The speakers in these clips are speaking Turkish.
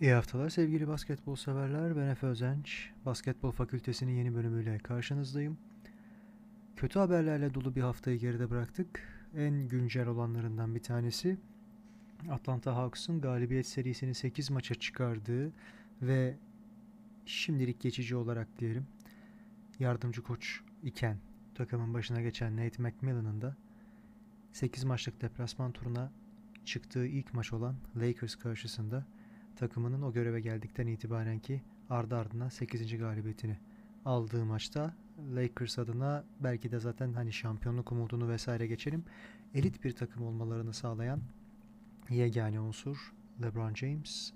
İyi haftalar sevgili basketbol severler. Ben Efe Özenç. Basketbol Fakültesinin yeni bölümüyle karşınızdayım. Kötü haberlerle dolu bir haftayı geride bıraktık. En güncel olanlarından bir tanesi Atlanta Hawks'ın galibiyet serisini 8 maça çıkardığı ve şimdilik geçici olarak diyelim yardımcı koç iken takımın başına geçen Nate McMillan'ın da 8 maçlık deplasman turuna çıktığı ilk maç olan Lakers karşısında takımının o göreve geldikten itibaren ki ardı ardına 8. galibiyetini aldığı maçta Lakers adına belki de zaten hani şampiyonluk umudunu vesaire geçelim. Elit bir takım olmalarını sağlayan yegane unsur LeBron James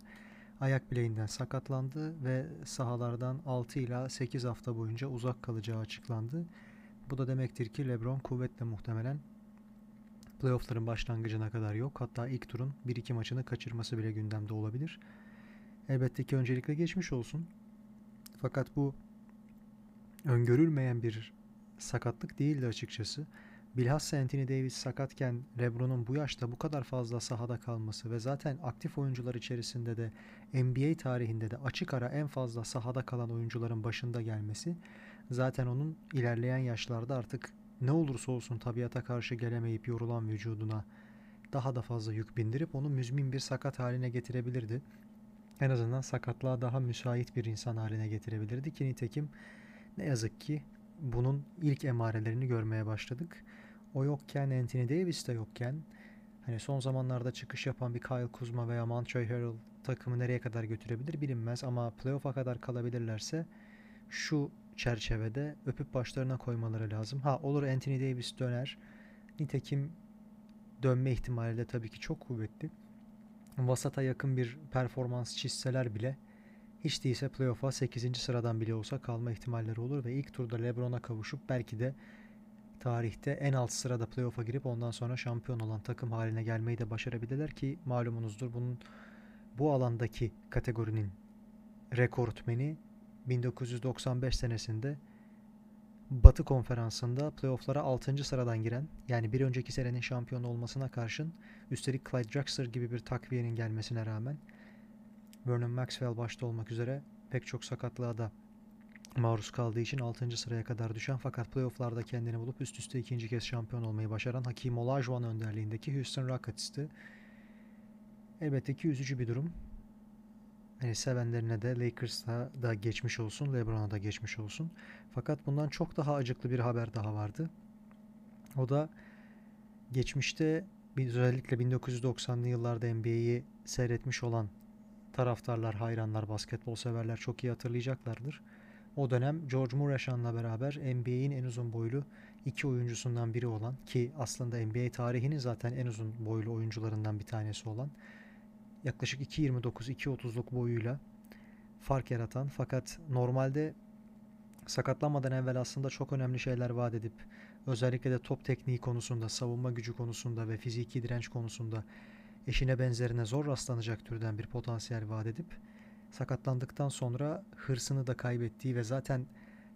ayak bileğinden sakatlandı ve sahalardan 6 ila 8 hafta boyunca uzak kalacağı açıklandı. Bu da demektir ki LeBron kuvvetle muhtemelen playoffların başlangıcına kadar yok. Hatta ilk turun 1-2 maçını kaçırması bile gündemde olabilir. Elbette ki öncelikle geçmiş olsun. Fakat bu öngörülmeyen bir sakatlık değildi açıkçası. Bilhassa Anthony Davis sakatken LeBron'un bu yaşta bu kadar fazla sahada kalması ve zaten aktif oyuncular içerisinde de NBA tarihinde de açık ara en fazla sahada kalan oyuncuların başında gelmesi zaten onun ilerleyen yaşlarda artık ne olursa olsun tabiata karşı gelemeyip yorulan vücuduna daha da fazla yük bindirip onu müzmin bir sakat haline getirebilirdi. En azından sakatlığa daha müsait bir insan haline getirebilirdi ki nitekim ne yazık ki bunun ilk emarelerini görmeye başladık. O yokken Anthony Davis de yokken hani son zamanlarda çıkış yapan bir Kyle Kuzma veya Montrezl Harrell takımı nereye kadar götürebilir bilinmez ama playoff'a kadar kalabilirlerse şu çerçevede öpüp başlarına koymaları lazım. Ha olur Anthony Davis döner. Nitekim dönme ihtimali de tabii ki çok kuvvetli. Vasata yakın bir performans çizseler bile hiç değilse playoff'a 8. sıradan bile olsa kalma ihtimalleri olur ve ilk turda LeBron'a kavuşup belki de tarihte en alt sırada playoff'a girip ondan sonra şampiyon olan takım haline gelmeyi de başarabilirler ki malumunuzdur bunun bu alandaki kategorinin rekortmeni 1995 senesinde Batı konferansında playofflara 6. sıradan giren yani bir önceki senenin şampiyon olmasına karşın üstelik Clyde Drexler gibi bir takviyenin gelmesine rağmen Vernon Maxwell başta olmak üzere pek çok sakatlığa da maruz kaldığı için 6. sıraya kadar düşen fakat playofflarda kendini bulup üst üste ikinci kez şampiyon olmayı başaran Hakim Olajuwon önderliğindeki Houston Rockets'tı. Elbette ki üzücü bir durum. Yani sevenlerine de Lakers'a da geçmiş olsun, LeBron'a da geçmiş olsun. Fakat bundan çok daha acıklı bir haber daha vardı. O da geçmişte özellikle 1990'lı yıllarda NBA'yi seyretmiş olan taraftarlar, hayranlar, basketbol severler çok iyi hatırlayacaklardır. O dönem George Murashan'la beraber NBA'in en uzun boylu iki oyuncusundan biri olan ki aslında NBA tarihinin zaten en uzun boylu oyuncularından bir tanesi olan yaklaşık 2.29-2.30'luk boyuyla fark yaratan fakat normalde sakatlanmadan evvel aslında çok önemli şeyler vaat edip özellikle de top tekniği konusunda, savunma gücü konusunda ve fiziki direnç konusunda eşine benzerine zor rastlanacak türden bir potansiyel vaat edip sakatlandıktan sonra hırsını da kaybettiği ve zaten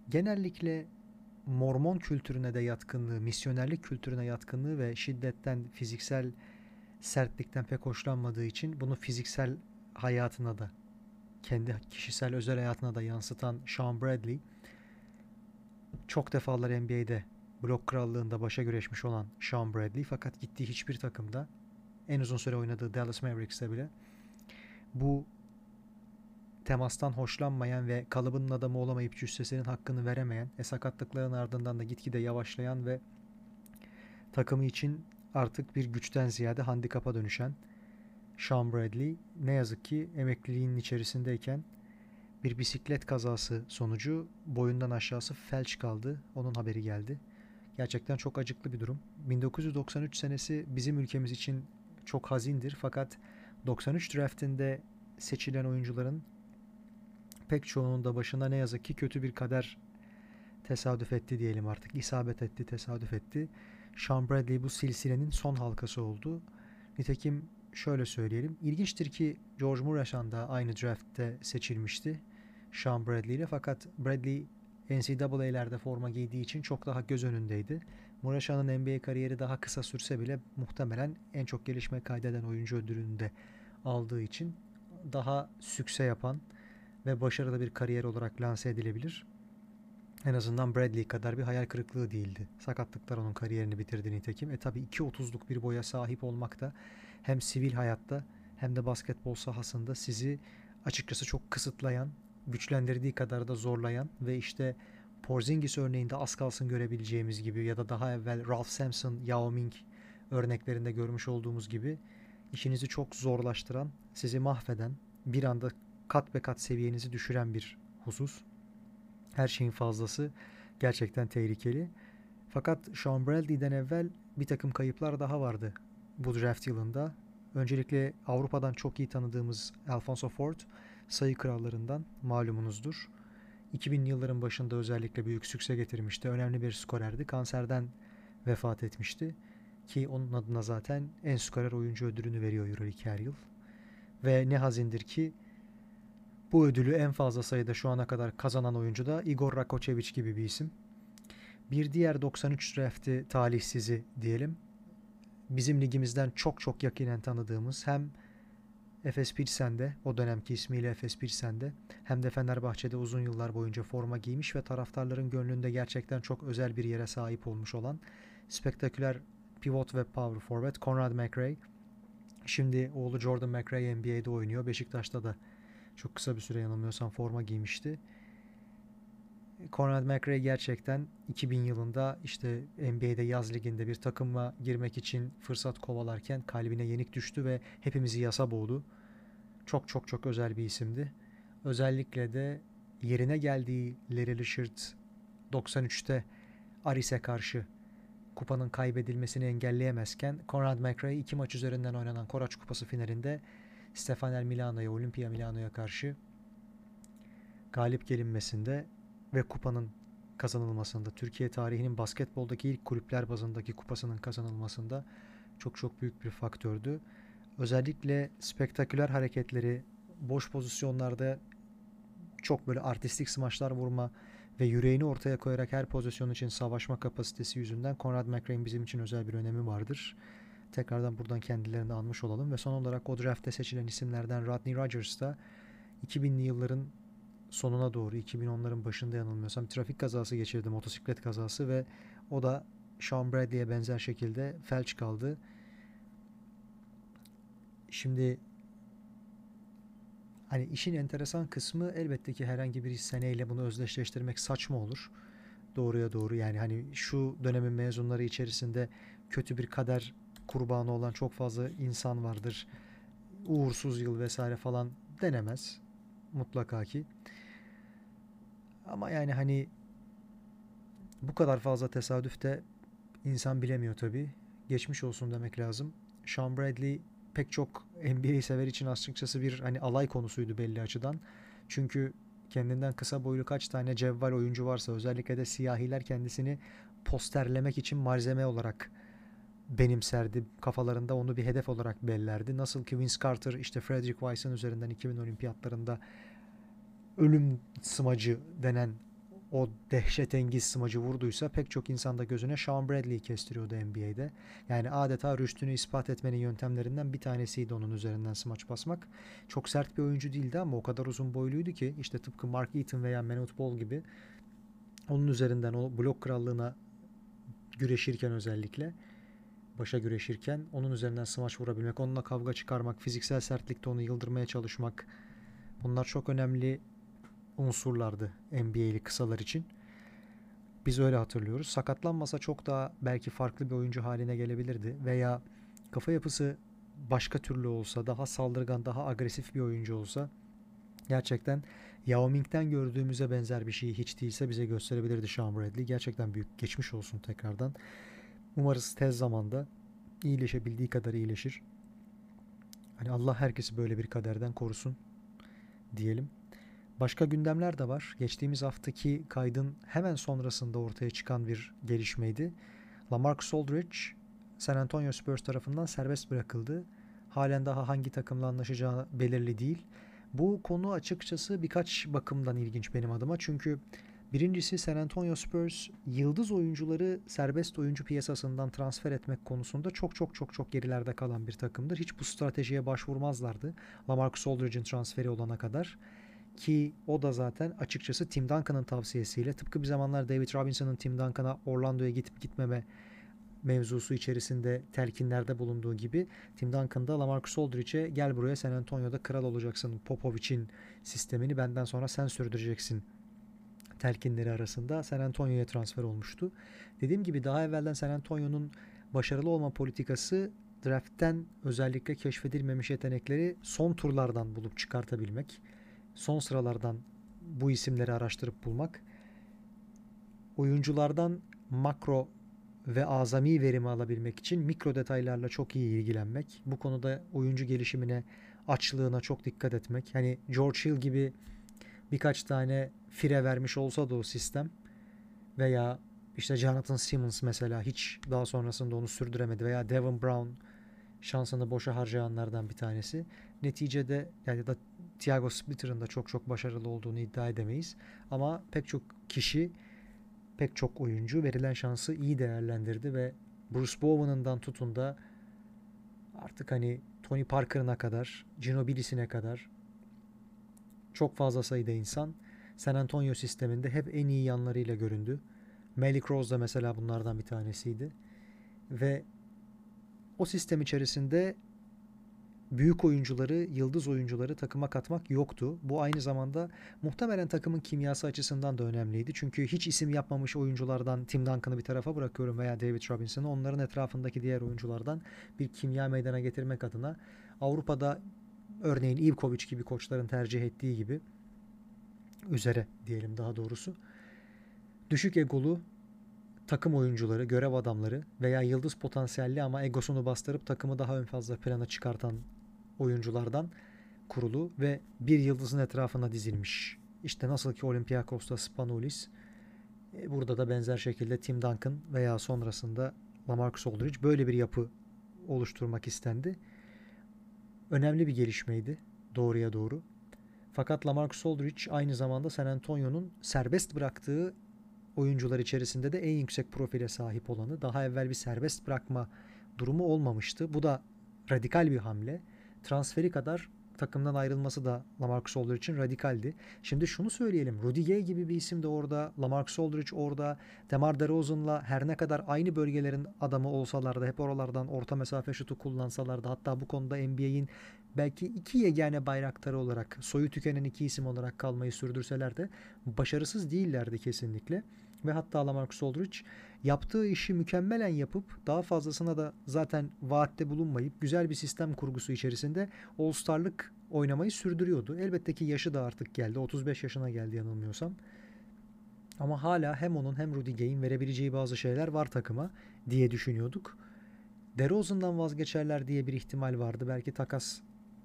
genellikle Mormon kültürüne de yatkınlığı, misyonerlik kültürüne yatkınlığı ve şiddetten, fiziksel sertlikten pek hoşlanmadığı için bunu fiziksel hayatına da kendi kişisel özel hayatına da yansıtan Sean Bradley çok defalar NBA'de blok krallığında başa güreşmiş olan Sean Bradley fakat gittiği hiçbir takımda en uzun süre oynadığı Dallas Mavericks'te bile bu temastan hoşlanmayan ve kalıbının adamı olamayıp cüssesinin hakkını veremeyen, e sakatlıkların ardından da gitgide yavaşlayan ve takımı için artık bir güçten ziyade handikapa dönüşen Sean Bradley ne yazık ki emekliliğinin içerisindeyken bir bisiklet kazası sonucu boyundan aşağısı felç kaldı. Onun haberi geldi. Gerçekten çok acıklı bir durum. 1993 senesi bizim ülkemiz için çok hazindir fakat 93 draftinde seçilen oyuncuların pek çoğunun da başına ne yazık ki kötü bir kader tesadüf etti diyelim artık. İsabet etti, tesadüf etti. Sean Bradley bu silsilenin son halkası oldu. Nitekim şöyle söyleyelim. İlginçtir ki George Murashan da aynı draftte seçilmişti. Sean Bradley ile fakat Bradley NCAA'lerde forma giydiği için çok daha göz önündeydi. Murashan'ın NBA kariyeri daha kısa sürse bile muhtemelen en çok gelişme kaydeden oyuncu ödülünü de aldığı için daha sükse yapan ve başarılı bir kariyer olarak lanse edilebilir. En azından Bradley kadar bir hayal kırıklığı değildi. Sakatlıklar onun kariyerini bitirdi nitekim. E tabi 2.30'luk bir boya sahip olmak da hem sivil hayatta hem de basketbol sahasında sizi açıkçası çok kısıtlayan, güçlendirdiği kadar da zorlayan ve işte Porzingis örneğinde az kalsın görebileceğimiz gibi ya da daha evvel Ralph Sampson, Yao Ming örneklerinde görmüş olduğumuz gibi işinizi çok zorlaştıran, sizi mahveden, bir anda kat be kat seviyenizi düşüren bir husus. Her şeyin fazlası gerçekten tehlikeli. Fakat Sean Bradley'den evvel bir takım kayıplar daha vardı bu draft yılında. Öncelikle Avrupa'dan çok iyi tanıdığımız Alfonso Ford sayı krallarından malumunuzdur. 2000'li yılların başında özellikle büyük sükse getirmişti. Önemli bir skorerdi. Kanserden vefat etmişti. Ki onun adına zaten en skorer oyuncu ödülünü veriyor Euroleague her yıl. Ve ne hazindir ki bu ödülü en fazla sayıda şu ana kadar kazanan oyuncu da Igor Rakocevic gibi bir isim. Bir diğer 93 drafti talihsizi diyelim. Bizim ligimizden çok çok yakinen tanıdığımız hem Efes Pilsen'de o dönemki ismiyle Efes Pilsen'de hem de Fenerbahçe'de uzun yıllar boyunca forma giymiş ve taraftarların gönlünde gerçekten çok özel bir yere sahip olmuş olan spektaküler pivot ve power forward Conrad McRae. Şimdi oğlu Jordan McRae NBA'de oynuyor. Beşiktaş'ta da çok kısa bir süre yanılmıyorsam forma giymişti. Conrad McRae gerçekten 2000 yılında işte NBA'de yaz liginde bir takıma girmek için fırsat kovalarken kalbine yenik düştü ve hepimizi yasa boğdu. Çok çok çok özel bir isimdi. Özellikle de yerine geldiği Larry Richard 93'te Aris'e karşı kupanın kaybedilmesini engelleyemezken Conrad McRae iki maç üzerinden oynanan Koraç Kupası finalinde Stefanel Milano'ya, Olimpia Milano'ya karşı galip gelinmesinde ve kupanın kazanılmasında, Türkiye tarihinin basketboldaki ilk kulüpler bazındaki kupasının kazanılmasında çok çok büyük bir faktördü. Özellikle spektaküler hareketleri, boş pozisyonlarda çok böyle artistik smaçlar vurma ve yüreğini ortaya koyarak her pozisyon için savaşma kapasitesi yüzünden Conrad McRae'in bizim için özel bir önemi vardır. Tekrardan buradan kendilerini almış olalım ve son olarak o draftte seçilen isimlerden Rodney Rogers da 2000'li yılların sonuna doğru 2010'ların başında yanılmıyorsam trafik kazası geçirdi motosiklet kazası ve o da Sean Bradley'e benzer şekilde felç kaldı. Şimdi hani işin enteresan kısmı elbette ki herhangi bir seneyle bunu özdeşleştirmek saçma olur. Doğruya doğru yani hani şu dönemin mezunları içerisinde kötü bir kader kurbanı olan çok fazla insan vardır. Uğursuz yıl vesaire falan denemez mutlaka ki. Ama yani hani bu kadar fazla tesadüf de insan bilemiyor tabi. Geçmiş olsun demek lazım. Sean Bradley pek çok NBA sever için açıkçası bir hani alay konusuydu belli açıdan. Çünkü kendinden kısa boylu kaç tane cevval oyuncu varsa özellikle de siyahiler kendisini posterlemek için malzeme olarak benimserdi. Kafalarında onu bir hedef olarak bellerdi. Nasıl ki Vince Carter işte Frederick Weiss'ın üzerinden 2000 olimpiyatlarında ölüm smacı denen o dehşetengiz smacı vurduysa pek çok insanda gözüne Sean Bradley'i kestiriyordu NBA'de. Yani adeta rüştünü ispat etmenin yöntemlerinden bir tanesiydi onun üzerinden smaç basmak. Çok sert bir oyuncu değildi ama o kadar uzun boyluydu ki işte tıpkı Mark Eaton veya Manute Ball gibi onun üzerinden o blok krallığına güreşirken özellikle başa güreşirken onun üzerinden smaç vurabilmek, onunla kavga çıkarmak, fiziksel sertlikte onu yıldırmaya çalışmak bunlar çok önemli unsurlardı NBA'li kısalar için. Biz öyle hatırlıyoruz. Sakatlanmasa çok daha belki farklı bir oyuncu haline gelebilirdi veya kafa yapısı başka türlü olsa, daha saldırgan, daha agresif bir oyuncu olsa gerçekten Yao Ming'den gördüğümüze benzer bir şeyi hiç değilse bize gösterebilirdi Sean Bradley. Gerçekten büyük geçmiş olsun tekrardan. Umarız tez zamanda iyileşebildiği kadar iyileşir. Hani Allah herkesi böyle bir kaderden korusun diyelim. Başka gündemler de var. Geçtiğimiz haftaki kaydın hemen sonrasında ortaya çıkan bir gelişmeydi. Lamarcus Aldridge San Antonio Spurs tarafından serbest bırakıldı. Halen daha hangi takımla anlaşacağı belirli değil. Bu konu açıkçası birkaç bakımdan ilginç benim adıma. Çünkü Birincisi San Antonio Spurs yıldız oyuncuları serbest oyuncu piyasasından transfer etmek konusunda çok çok çok çok gerilerde kalan bir takımdır. Hiç bu stratejiye başvurmazlardı. Lamarcus Aldridge'in transferi olana kadar. Ki o da zaten açıkçası Tim Duncan'ın tavsiyesiyle tıpkı bir zamanlar David Robinson'ın Tim Duncan'a Orlando'ya gidip gitmeme mevzusu içerisinde telkinlerde bulunduğu gibi Tim Duncan da Lamarcus Aldridge'e gel buraya San Antonio'da kral olacaksın. Popovic'in sistemini benden sonra sen sürdüreceksin telkinleri arasında San Antonio'ya transfer olmuştu. Dediğim gibi daha evvelden San Antonio'nun başarılı olma politikası draft'ten özellikle keşfedilmemiş yetenekleri son turlardan bulup çıkartabilmek, son sıralardan bu isimleri araştırıp bulmak, oyunculardan makro ve azami verimi alabilmek için mikro detaylarla çok iyi ilgilenmek, bu konuda oyuncu gelişimine, açlığına çok dikkat etmek. Hani George Hill gibi birkaç tane fire vermiş olsa da o sistem veya işte Jonathan Simmons mesela hiç daha sonrasında onu sürdüremedi veya Devin Brown şansını boşa harcayanlardan bir tanesi. Neticede yani da Thiago Splitter'ın da çok çok başarılı olduğunu iddia edemeyiz. Ama pek çok kişi, pek çok oyuncu verilen şansı iyi değerlendirdi ve Bruce Bowen'ından tutun da artık hani Tony Parker'ına kadar, Ginobili'sine kadar çok fazla sayıda insan San Antonio sisteminde hep en iyi yanlarıyla göründü. Malik Rose da mesela bunlardan bir tanesiydi. Ve o sistem içerisinde büyük oyuncuları, yıldız oyuncuları takıma katmak yoktu. Bu aynı zamanda muhtemelen takımın kimyası açısından da önemliydi. Çünkü hiç isim yapmamış oyunculardan Tim Duncan'ı bir tarafa bırakıyorum veya David Robinson'ı onların etrafındaki diğer oyunculardan bir kimya meydana getirmek adına Avrupa'da örneğin Ivkovic gibi koçların tercih ettiği gibi üzere diyelim daha doğrusu düşük egolu takım oyuncuları, görev adamları veya yıldız potansiyelli ama egosunu bastırıp takımı daha ön fazla plana çıkartan oyunculardan kurulu ve bir yıldızın etrafına dizilmiş. İşte nasıl ki Olympiakos'ta Spanulis, e, burada da benzer şekilde Tim Duncan veya sonrasında Lamarcus Aldridge böyle bir yapı oluşturmak istendi. Önemli bir gelişmeydi doğruya doğru. Fakat Lamarcus Aldridge aynı zamanda San Antonio'nun serbest bıraktığı oyuncular içerisinde de en yüksek profile sahip olanı. Daha evvel bir serbest bırakma durumu olmamıştı. Bu da radikal bir hamle. Transferi kadar takımdan ayrılması da Lamarcus Aldridge için radikaldi. Şimdi şunu söyleyelim. Rudy Gay gibi bir isim de orada. Lamarcus Aldridge orada. Demar DeRozan'la her ne kadar aynı bölgelerin adamı olsalar da hep oralardan orta mesafe şutu kullansalar da hatta bu konuda NBA'in belki iki yegane bayraktarı olarak soyu tükenen iki isim olarak kalmayı sürdürseler de başarısız değillerdi kesinlikle. Ve hatta Lamarcus Aldridge yaptığı işi mükemmelen yapıp daha fazlasına da zaten vaatte bulunmayıp güzel bir sistem kurgusu içerisinde All-Star'lık oynamayı sürdürüyordu. Elbette ki yaşı da artık geldi. 35 yaşına geldi yanılmıyorsam. Ama hala hem onun hem Rudy Gay'in verebileceği bazı şeyler var takıma diye düşünüyorduk. DeRozan'dan vazgeçerler diye bir ihtimal vardı. Belki takas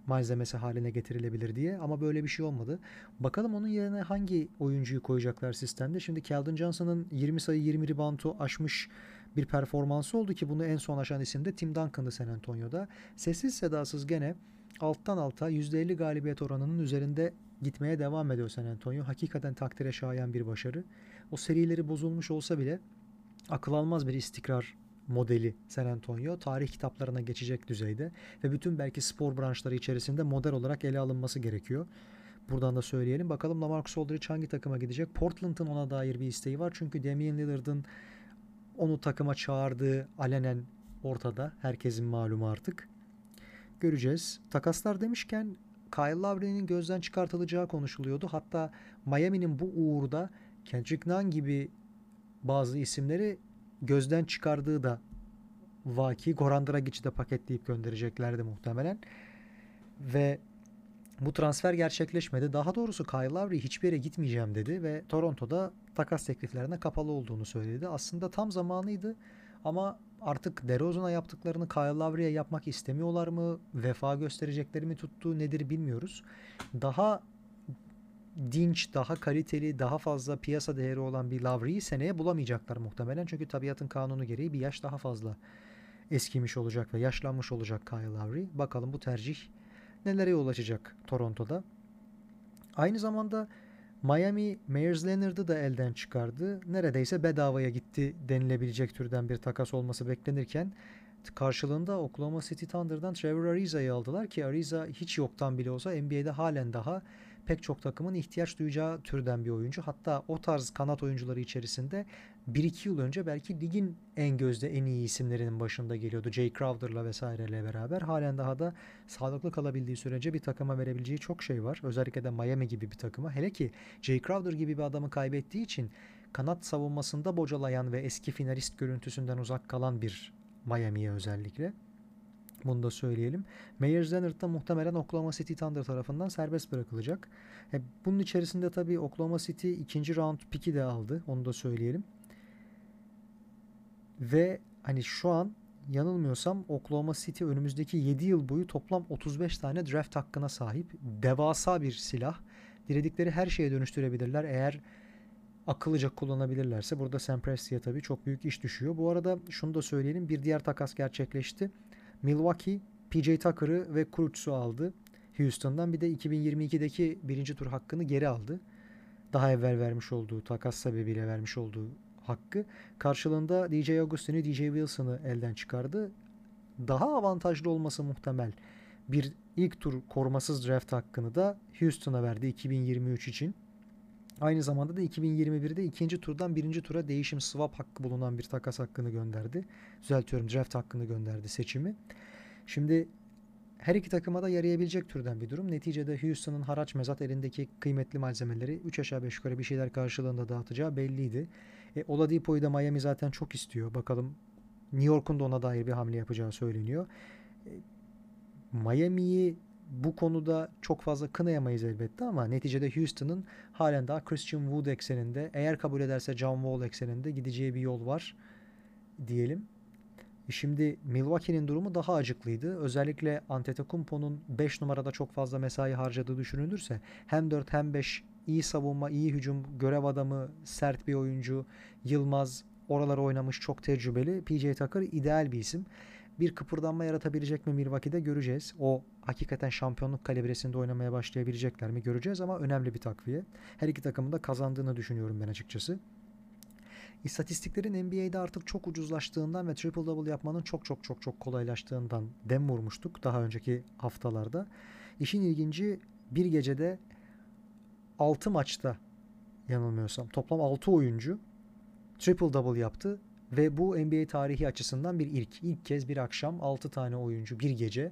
malzemesi haline getirilebilir diye ama böyle bir şey olmadı. Bakalım onun yerine hangi oyuncuyu koyacaklar sistemde. Şimdi Keldon Johnson'ın 20 sayı 20 reboundu aşmış bir performansı oldu ki bunu en son aşan isim de Tim Duncan'dı San Antonio'da. Sessiz sedasız gene alttan alta %50 galibiyet oranının üzerinde gitmeye devam ediyor San Antonio. Hakikaten takdire şayan bir başarı. O serileri bozulmuş olsa bile akıl almaz bir istikrar modeli San Antonio tarih kitaplarına geçecek düzeyde ve bütün belki spor branşları içerisinde model olarak ele alınması gerekiyor. Buradan da söyleyelim. Bakalım Lamarcus Aldridge hangi takıma gidecek? Portland'ın ona dair bir isteği var. Çünkü Damian Lillard'ın onu takıma çağırdığı alenen ortada. Herkesin malumu artık. Göreceğiz. Takaslar demişken Kyle Lowry'nin gözden çıkartılacağı konuşuluyordu. Hatta Miami'nin bu uğurda Kendrick Nunn gibi bazı isimleri gözden çıkardığı da vaki. Goran Dragic'i de paketleyip göndereceklerdi muhtemelen. Ve bu transfer gerçekleşmedi. Daha doğrusu Kyle Lowry hiçbir yere gitmeyeceğim dedi ve Toronto'da takas tekliflerine kapalı olduğunu söyledi. Aslında tam zamanıydı ama artık DeRozan'a yaptıklarını Kyle Lowry'e yapmak istemiyorlar mı? Vefa gösterecekleri mi tuttu nedir bilmiyoruz. Daha dinç, daha kaliteli, daha fazla piyasa değeri olan bir Lavri'yi seneye bulamayacaklar muhtemelen. Çünkü tabiatın kanunu gereği bir yaş daha fazla eskimiş olacak ve yaşlanmış olacak Kyle Lowry. Bakalım bu tercih nelere yol açacak Toronto'da. Aynı zamanda Miami Meyers Leonard'ı da elden çıkardı. Neredeyse bedavaya gitti denilebilecek türden bir takas olması beklenirken karşılığında Oklahoma City Thunder'dan Trevor Ariza'yı aldılar ki Ariza hiç yoktan bile olsa NBA'de halen daha pek çok takımın ihtiyaç duyacağı türden bir oyuncu. Hatta o tarz kanat oyuncuları içerisinde 1-2 yıl önce belki ligin en gözde en iyi isimlerinin başında geliyordu. Jay Crowder'la vesaireyle beraber. Halen daha da sağlıklı kalabildiği sürece bir takıma verebileceği çok şey var. Özellikle de Miami gibi bir takıma. Hele ki Jay Crowder gibi bir adamı kaybettiği için kanat savunmasında bocalayan ve eski finalist görüntüsünden uzak kalan bir Miami'ye özellikle. Bunu da söyleyelim. Meyers Leonard da muhtemelen Oklahoma City Thunder tarafından serbest bırakılacak. E, bunun içerisinde tabii Oklahoma City ikinci round piki de aldı. Onu da söyleyelim. Ve hani şu an yanılmıyorsam Oklahoma City önümüzdeki 7 yıl boyu toplam 35 tane draft hakkına sahip. Devasa bir silah. Diledikleri her şeye dönüştürebilirler eğer akıllıca kullanabilirlerse. Burada Sam Presti'ye tabii çok büyük iş düşüyor. Bu arada şunu da söyleyelim. Bir diğer takas gerçekleşti. Milwaukee PJ Tucker'ı ve Kurucs'u aldı Houston'dan. Bir de 2022'deki birinci tur hakkını geri aldı. Daha evvel vermiş olduğu takas sebebiyle vermiş olduğu hakkı. Karşılığında DJ Augustin'i, DJ Wilson'ı elden çıkardı. Daha avantajlı olması muhtemel. Bir ilk tur korumasız draft hakkını da Houston'a verdi 2023 için. Aynı zamanda da 2021'de ikinci turdan birinci tura değişim swap hakkı bulunan bir takas hakkını gönderdi. Düzeltiyorum draft hakkını gönderdi seçimi. Şimdi her iki takıma da yarayabilecek türden bir durum. Neticede Houston'ın haraç mezat elindeki kıymetli malzemeleri 3 aşağı 5 yukarı bir şeyler karşılığında dağıtacağı belliydi. E, Oladipo'yu da Miami zaten çok istiyor. Bakalım New York'un da ona dair bir hamle yapacağı söyleniyor. E, Miami'yi bu konuda çok fazla kınayamayız elbette ama neticede Houston'ın halen daha Christian Wood ekseninde eğer kabul ederse John Wall ekseninde gideceği bir yol var diyelim. Şimdi Milwaukee'nin durumu daha acıklıydı. Özellikle Antetokounmpo'nun 5 numarada çok fazla mesai harcadığı düşünülürse hem 4 hem 5 iyi savunma, iyi hücum, görev adamı, sert bir oyuncu, Yılmaz oraları oynamış çok tecrübeli. PJ Tucker ideal bir isim. Bir kıpırdanma yaratabilecek mi Milwaukee'de göreceğiz. O hakikaten şampiyonluk kalibresinde oynamaya başlayabilecekler mi göreceğiz ama önemli bir takviye. Her iki takımın da kazandığını düşünüyorum ben açıkçası. İstatistiklerin NBA'de artık çok ucuzlaştığından ve triple double yapmanın çok çok çok çok kolaylaştığından dem vurmuştuk daha önceki haftalarda. İşin ilginci bir gecede 6 maçta yanılmıyorsam toplam 6 oyuncu triple double yaptı ve bu NBA tarihi açısından bir ilk. İlk kez bir akşam 6 tane oyuncu bir gece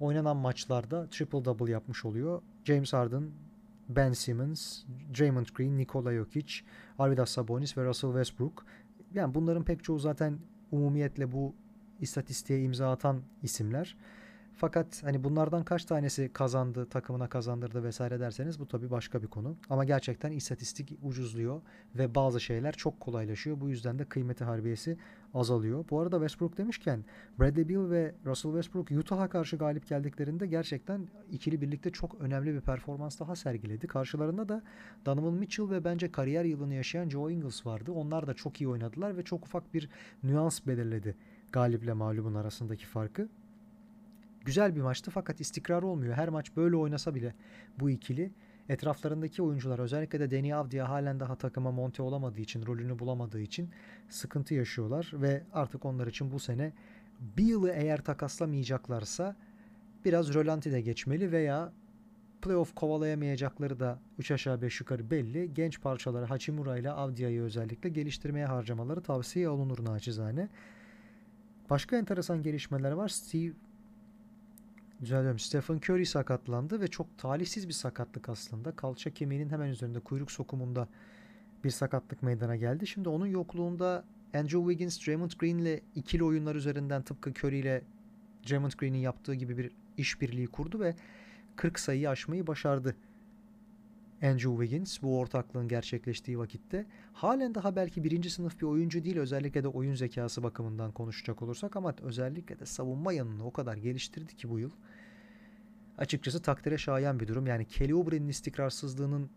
oynanan maçlarda triple double yapmış oluyor. James Harden, Ben Simmons, Draymond Green, Nikola Jokic, Arvidas Sabonis ve Russell Westbrook. Yani bunların pek çoğu zaten umumiyetle bu istatistiğe imza atan isimler. Fakat hani bunlardan kaç tanesi kazandı, takımına kazandırdı vesaire derseniz bu tabii başka bir konu. Ama gerçekten istatistik ucuzluyor ve bazı şeyler çok kolaylaşıyor. Bu yüzden de kıymeti harbiyesi azalıyor. Bu arada Westbrook demişken Bradley Beal ve Russell Westbrook Utah'a karşı galip geldiklerinde gerçekten ikili birlikte çok önemli bir performans daha sergiledi. Karşılarında da Donovan Mitchell ve bence kariyer yılını yaşayan Joe Ingles vardı. Onlar da çok iyi oynadılar ve çok ufak bir nüans belirledi galiple mağlubun arasındaki farkı. Güzel bir maçtı fakat istikrar olmuyor. Her maç böyle oynasa bile bu ikili etraflarındaki oyuncular özellikle de Deni Avdia halen daha takıma monte olamadığı için, rolünü bulamadığı için sıkıntı yaşıyorlar ve artık onlar için bu sene bir yılı eğer takaslamayacaklarsa biraz rölanti de geçmeli veya playoff kovalayamayacakları da 3 aşağı 5 yukarı belli. Genç parçaları Hachimura ile Avdia'yı özellikle geliştirmeye harcamaları tavsiye olunur naçizane. Başka enteresan gelişmeler var. Steve Düzeltiyorum. Stephen Curry sakatlandı ve çok talihsiz bir sakatlık aslında. Kalça kemiğinin hemen üzerinde kuyruk sokumunda bir sakatlık meydana geldi. Şimdi onun yokluğunda Andrew Wiggins, Draymond Green ile ikili oyunlar üzerinden tıpkı Curry ile Draymond Green'in yaptığı gibi bir işbirliği kurdu ve 40 sayıyı aşmayı başardı. Andrew Wiggins bu ortaklığın gerçekleştiği vakitte halen daha belki birinci sınıf bir oyuncu değil özellikle de oyun zekası bakımından konuşacak olursak ama özellikle de savunma yanını o kadar geliştirdi ki bu yıl. Açıkçası takdire şayan bir durum. Yani Kelly Oubre'nin istikrarsızlığının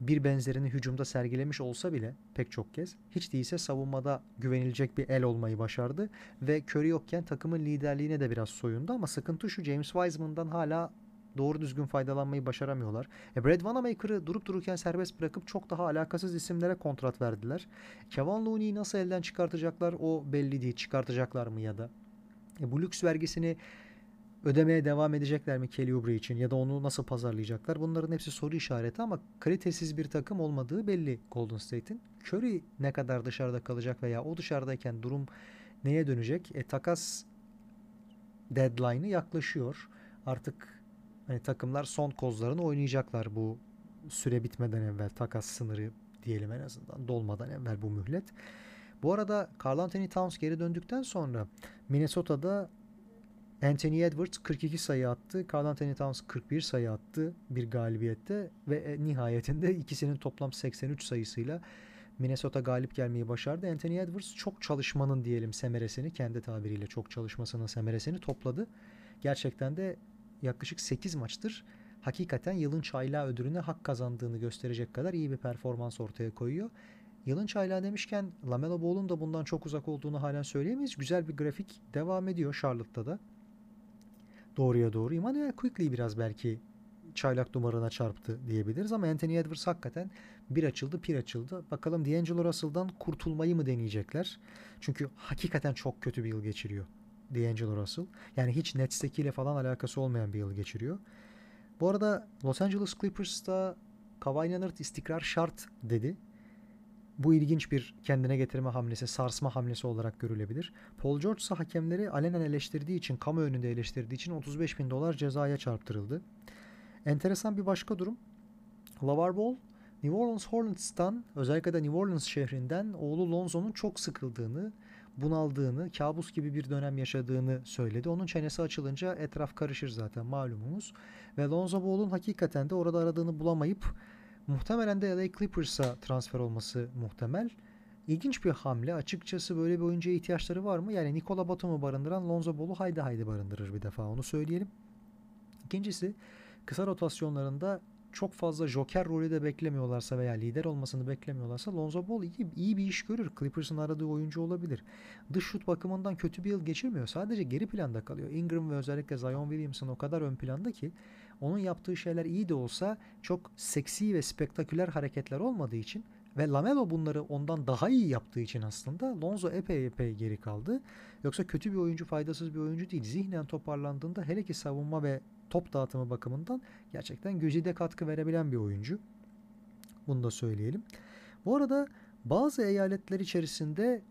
bir benzerini hücumda sergilemiş olsa bile pek çok kez hiç değilse savunmada güvenilecek bir el olmayı başardı ve Curry yokken takımın liderliğine de biraz soyundu ama sıkıntı şu James Wiseman'dan hala doğru düzgün faydalanmayı başaramıyorlar. E Brad Wanamaker'ı durup dururken serbest bırakıp çok daha alakasız isimlere kontrat verdiler. Kevin Looney'i nasıl elden çıkartacaklar o belli değil. Çıkartacaklar mı ya da? E bu lüks vergisini ödemeye devam edecekler mi Kelly Oubre için ya da onu nasıl pazarlayacaklar? Bunların hepsi soru işareti ama kalitesiz bir takım olmadığı belli Golden State'in. Curry ne kadar dışarıda kalacak veya o dışarıdayken durum neye dönecek? E takas deadline'ı yaklaşıyor. Artık hani takımlar son kozlarını oynayacaklar bu süre bitmeden evvel takas sınırı diyelim en azından dolmadan evvel bu mühlet. Bu arada Carl Anthony Towns geri döndükten sonra Minnesota'da Anthony Edwards 42 sayı attı. Carl Anthony Towns 41 sayı attı bir galibiyette ve e, nihayetinde ikisinin toplam 83 sayısıyla Minnesota galip gelmeyi başardı. Anthony Edwards çok çalışmanın diyelim semeresini kendi tabiriyle çok çalışmasının semeresini topladı. Gerçekten de yaklaşık 8 maçtır hakikaten yılın çaylağı ödülüne hak kazandığını gösterecek kadar iyi bir performans ortaya koyuyor. Yılın çaylağı demişken Lamelo Ball'un da bundan çok uzak olduğunu halen söyleyemeyiz. Güzel bir grafik devam ediyor Charlotte'da da. Doğruya doğru. Emmanuel Quickly biraz belki çaylak dumarına çarptı diyebiliriz ama Anthony Edwards hakikaten bir açıldı pir açıldı. Bakalım D'Angelo Russell'dan kurtulmayı mı deneyecekler? Çünkü hakikaten çok kötü bir yıl geçiriyor D'Angelo Russell. Yani hiç Nets'tekiyle falan alakası olmayan bir yıl geçiriyor. Bu arada Los Angeles Clippers'ta Kawhi Leonard istikrar şart dedi. Bu ilginç bir kendine getirme hamlesi, sarsma hamlesi olarak görülebilir. Paul George ise hakemleri alenen eleştirdiği için, kamu önünde eleştirdiği için 35 bin dolar cezaya çarptırıldı. Enteresan bir başka durum. LaVar Ball, New Orleans Hornets'tan, özellikle de New Orleans şehrinden oğlu Lonzo'nun çok sıkıldığını, bunaldığını, kabus gibi bir dönem yaşadığını söyledi. Onun çenesi açılınca etraf karışır zaten malumumuz. Ve Lonzo Ball'un hakikaten de orada aradığını bulamayıp muhtemelen de LA Clippers'a transfer olması muhtemel. İlginç bir hamle. Açıkçası böyle bir oyuncuya ihtiyaçları var mı? Yani Nikola Batum'u barındıran Lonzo Ball'u haydi haydi barındırır bir defa onu söyleyelim. İkincisi kısa rotasyonlarında çok fazla joker rolü de beklemiyorlarsa veya lider olmasını beklemiyorlarsa Lonzo Ball iyi, iyi bir iş görür. Clippers'ın aradığı oyuncu olabilir. Dış şut bakımından kötü bir yıl geçirmiyor. Sadece geri planda kalıyor. Ingram ve özellikle Zion Williamson o kadar ön planda ki onun yaptığı şeyler iyi de olsa çok seksi ve spektaküler hareketler olmadığı için ve Lamelo bunları ondan daha iyi yaptığı için aslında Lonzo epey epey geri kaldı. Yoksa kötü bir oyuncu, faydasız bir oyuncu değil. Zihnen toparlandığında hele ki savunma ve top dağıtımı bakımından gerçekten güzide katkı verebilen bir oyuncu. Bunu da söyleyelim. Bu arada bazı eyaletler içerisinde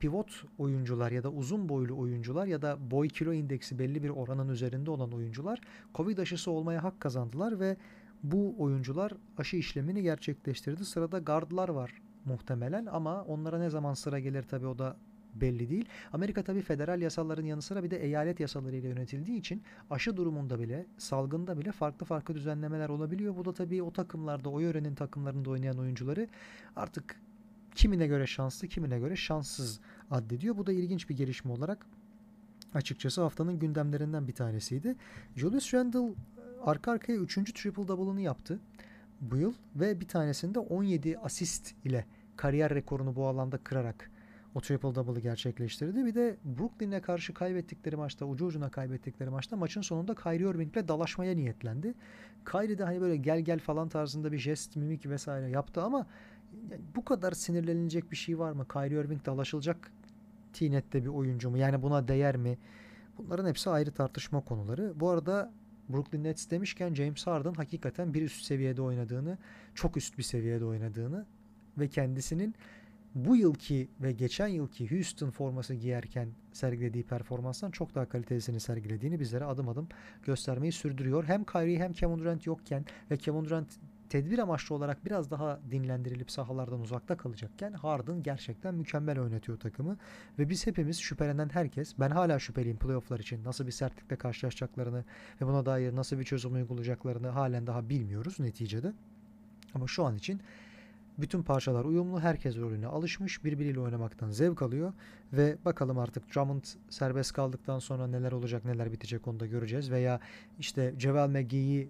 pivot oyuncular ya da uzun boylu oyuncular ya da boy kilo indeksi belli bir oranın üzerinde olan oyuncular Covid aşısı olmaya hak kazandılar ve bu oyuncular aşı işlemini gerçekleştirdi. Sırada gardlar var muhtemelen ama onlara ne zaman sıra gelir tabi o da belli değil. Amerika tabi federal yasaların yanı sıra bir de eyalet yasalarıyla yönetildiği için aşı durumunda bile salgında bile farklı farklı düzenlemeler olabiliyor. Bu da tabi o takımlarda o yörenin takımlarında oynayan oyuncuları artık kimine göre şanslı kimine göre şanssız addediyor. Bu da ilginç bir gelişme olarak açıkçası haftanın gündemlerinden bir tanesiydi. Julius Randle arka arkaya 3. triple double'ını yaptı bu yıl ve bir tanesinde 17 asist ile kariyer rekorunu bu alanda kırarak o triple double'ı gerçekleştirdi. Bir de Brooklyn'e karşı kaybettikleri maçta, ucu ucuna kaybettikleri maçta maçın sonunda Kyrie Irving'le dalaşmaya niyetlendi. Kyrie de hani böyle gel gel falan tarzında bir jest, mimik vesaire yaptı ama bu kadar sinirlenilecek bir şey var mı? Kyrie Irving dalaşılacak tinette bir oyuncu mu? Yani buna değer mi? Bunların hepsi ayrı tartışma konuları. Bu arada Brooklyn Nets demişken James Harden hakikaten bir üst seviyede oynadığını, çok üst bir seviyede oynadığını ve kendisinin bu yılki ve geçen yılki Houston forması giyerken sergilediği performanstan çok daha kalitesini sergilediğini bizlere adım adım göstermeyi sürdürüyor. Hem Kyrie hem Kevin Durant yokken ve Kevin Durant tedbir amaçlı olarak biraz daha dinlendirilip sahalardan uzakta kalacakken Harden gerçekten mükemmel oynatıyor takımı ve biz hepimiz şüphelenen herkes ben hala şüpheliyim playofflar için nasıl bir sertlikle karşılaşacaklarını ve buna dair nasıl bir çözüm uygulayacaklarını halen daha bilmiyoruz neticede. Ama şu an için bütün parçalar uyumlu, herkes rolüne alışmış, birbiriyle oynamaktan zevk alıyor ve bakalım artık Drummond serbest kaldıktan sonra neler olacak, neler bitecek onu da göreceğiz veya işte Ceval McGee'yi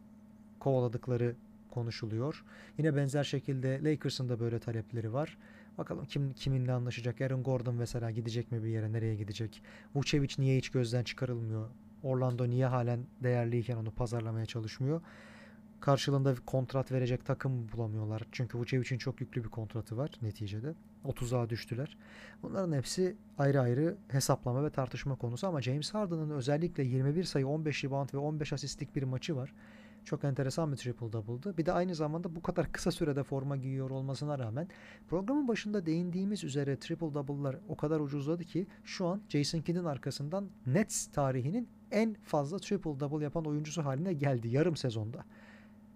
kovaladıkları konuşuluyor. Yine benzer şekilde Lakers'ın da böyle talepleri var. Bakalım kim kiminle anlaşacak? Aaron Gordon mesela gidecek mi bir yere? Nereye gidecek? Vucevic niye hiç gözden çıkarılmıyor? Orlando niye halen değerliyken onu pazarlamaya çalışmıyor? Karşılığında bir kontrat verecek takım bulamıyorlar. Çünkü Vucevic'in çok yüklü bir kontratı var neticede. 30'a düştüler. Bunların hepsi ayrı ayrı hesaplama ve tartışma konusu ama James Harden'ın özellikle 21 sayı, 15 rebound ve 15 asistlik bir maçı var. Çok enteresan bir triple double'dı. Bir de aynı zamanda bu kadar kısa sürede forma giyiyor olmasına rağmen programın başında değindiğimiz üzere triple double'lar o kadar ucuzladı ki şu an Jason Kidd'in arkasından Nets tarihinin en fazla triple double yapan oyuncusu haline geldi yarım sezonda.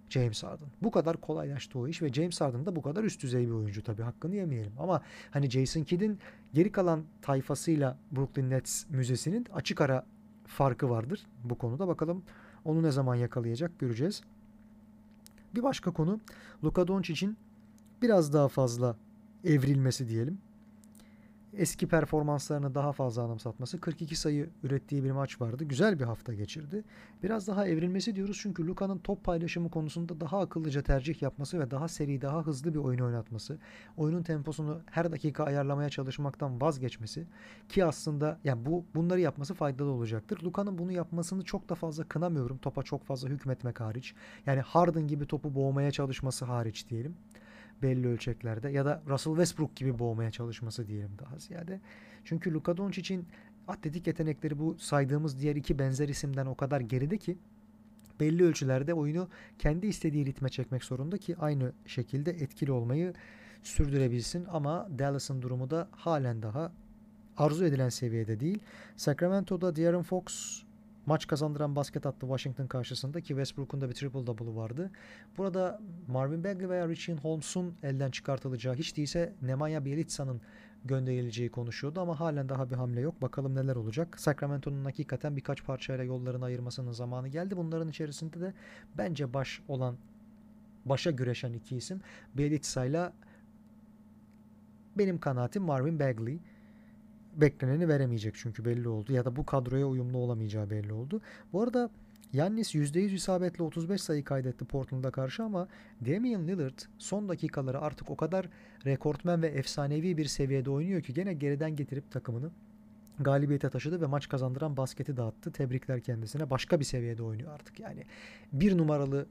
James Harden. Bu kadar kolaylaştı o iş ve James Harden da bu kadar üst düzey bir oyuncu tabii hakkını yemeyelim. Ama hani Jason Kidd'in geri kalan tayfasıyla Brooklyn Nets müzesinin açık ara farkı vardır bu konuda. Bakalım onu ne zaman yakalayacak göreceğiz. Bir başka konu Luka Doncic'in biraz daha fazla evrilmesi diyelim eski performanslarını daha fazla anımsatması. 42 sayı ürettiği bir maç vardı. Güzel bir hafta geçirdi. Biraz daha evrilmesi diyoruz çünkü Luka'nın top paylaşımı konusunda daha akıllıca tercih yapması ve daha seri, daha hızlı bir oyun oynatması. Oyunun temposunu her dakika ayarlamaya çalışmaktan vazgeçmesi ki aslında yani bu bunları yapması faydalı olacaktır. Luka'nın bunu yapmasını çok da fazla kınamıyorum. Topa çok fazla hükmetmek hariç. Yani Harden gibi topu boğmaya çalışması hariç diyelim belli ölçeklerde ya da Russell Westbrook gibi boğmaya çalışması diyelim daha ziyade. Çünkü Luka Doncic'in atletik yetenekleri bu saydığımız diğer iki benzer isimden o kadar geride ki belli ölçülerde oyunu kendi istediği ritme çekmek zorunda ki aynı şekilde etkili olmayı sürdürebilsin ama Dallas'ın durumu da halen daha arzu edilen seviyede değil. Sacramento'da De'Aaron Fox maç kazandıran basket attı Washington karşısında ki Westbrook'un da bir triple double'ı vardı. Burada Marvin Bagley veya Richie Holmes'un elden çıkartılacağı hiç değilse Nemanja Bjelitza'nın gönderileceği konuşuyordu ama halen daha bir hamle yok. Bakalım neler olacak. Sacramento'nun hakikaten birkaç parçayla yollarını ayırmasının zamanı geldi. Bunların içerisinde de bence baş olan başa güreşen iki isim Bjelica ile benim kanaatim Marvin Bagley bekleneni veremeyecek çünkü belli oldu. Ya da bu kadroya uyumlu olamayacağı belli oldu. Bu arada Yannis %100 isabetle 35 sayı kaydetti Portland'a karşı ama Damian Lillard son dakikaları artık o kadar rekortmen ve efsanevi bir seviyede oynuyor ki gene geriden getirip takımını galibiyete taşıdı ve maç kazandıran basketi dağıttı. Tebrikler kendisine. Başka bir seviyede oynuyor artık. Yani bir numaralı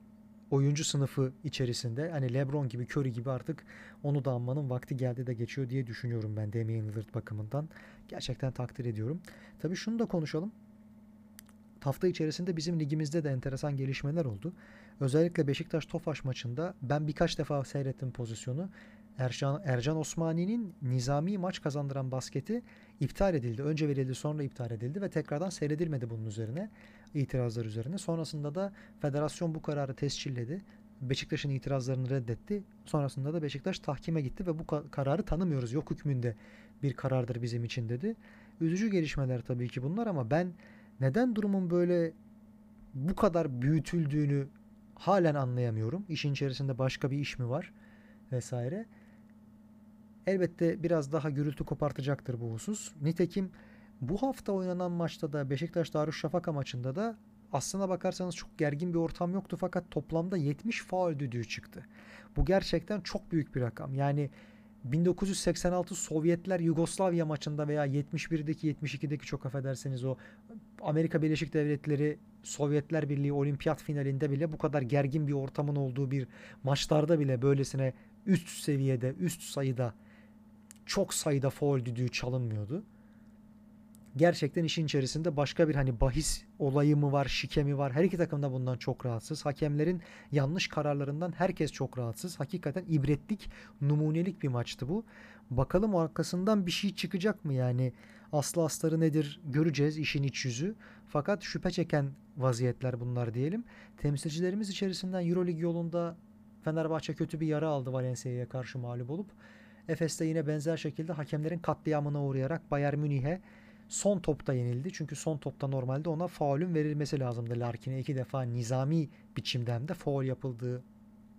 oyuncu sınıfı içerisinde hani LeBron gibi Curry gibi artık onu da anmanın vakti geldi de geçiyor diye düşünüyorum ben Damian Lillard bakımından. Gerçekten takdir ediyorum. Tabii şunu da konuşalım. Hafta içerisinde bizim ligimizde de enteresan gelişmeler oldu. Özellikle Beşiktaş Tofaş maçında ben birkaç defa seyrettim pozisyonu. Ercan, Ercan Osmani'nin nizami maç kazandıran basketi iptal edildi. Önce verildi sonra iptal edildi ve tekrardan seyredilmedi bunun üzerine itirazlar üzerine. Sonrasında da federasyon bu kararı tescilledi. Beşiktaş'ın itirazlarını reddetti. Sonrasında da Beşiktaş tahkime gitti ve bu kararı tanımıyoruz. Yok hükmünde bir karardır bizim için dedi. Üzücü gelişmeler tabii ki bunlar ama ben neden durumun böyle bu kadar büyütüldüğünü halen anlayamıyorum. İşin içerisinde başka bir iş mi var vesaire. Elbette biraz daha gürültü kopartacaktır bu husus. Nitekim bu hafta oynanan maçta da Beşiktaş Darüşşafaka maçında da aslına bakarsanız çok gergin bir ortam yoktu fakat toplamda 70 faul düdüğü çıktı. Bu gerçekten çok büyük bir rakam. Yani 1986 Sovyetler Yugoslavya maçında veya 71'deki 72'deki çok affederseniz o Amerika Birleşik Devletleri Sovyetler Birliği olimpiyat finalinde bile bu kadar gergin bir ortamın olduğu bir maçlarda bile böylesine üst seviyede, üst sayıda çok sayıda faul düdüğü çalınmıyordu gerçekten işin içerisinde başka bir hani bahis olayı mı var, şike mi var? Her iki takım da bundan çok rahatsız. Hakemlerin yanlış kararlarından herkes çok rahatsız. Hakikaten ibretlik, numunelik bir maçtı bu. Bakalım arkasından bir şey çıkacak mı yani? Aslı astarı nedir göreceğiz işin iç yüzü. Fakat şüphe çeken vaziyetler bunlar diyelim. Temsilcilerimiz içerisinden Euroleague yolunda Fenerbahçe kötü bir yara aldı Valencia'ya karşı mağlup olup. Efes'te yine benzer şekilde hakemlerin katliamına uğrayarak Bayern Münih'e son topta yenildi. Çünkü son topta normalde ona faulün verilmesi lazımdı. Larkin'e iki defa nizami biçimden de faul yapıldığı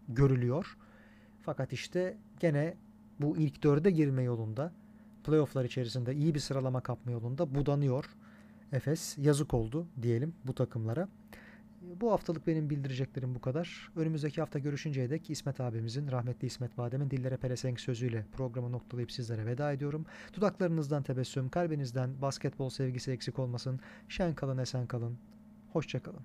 görülüyor. Fakat işte gene bu ilk dörde girme yolunda playofflar içerisinde iyi bir sıralama kapma yolunda budanıyor. Efes yazık oldu diyelim bu takımlara. Bu haftalık benim bildireceklerim bu kadar. Önümüzdeki hafta görüşünceye dek İsmet abimizin, rahmetli İsmet Badem'in dillere pelesenk sözüyle programı noktalayıp sizlere veda ediyorum. Dudaklarınızdan tebessüm, kalbinizden basketbol sevgisi eksik olmasın. Şen kalın, esen kalın. Hoşça kalın.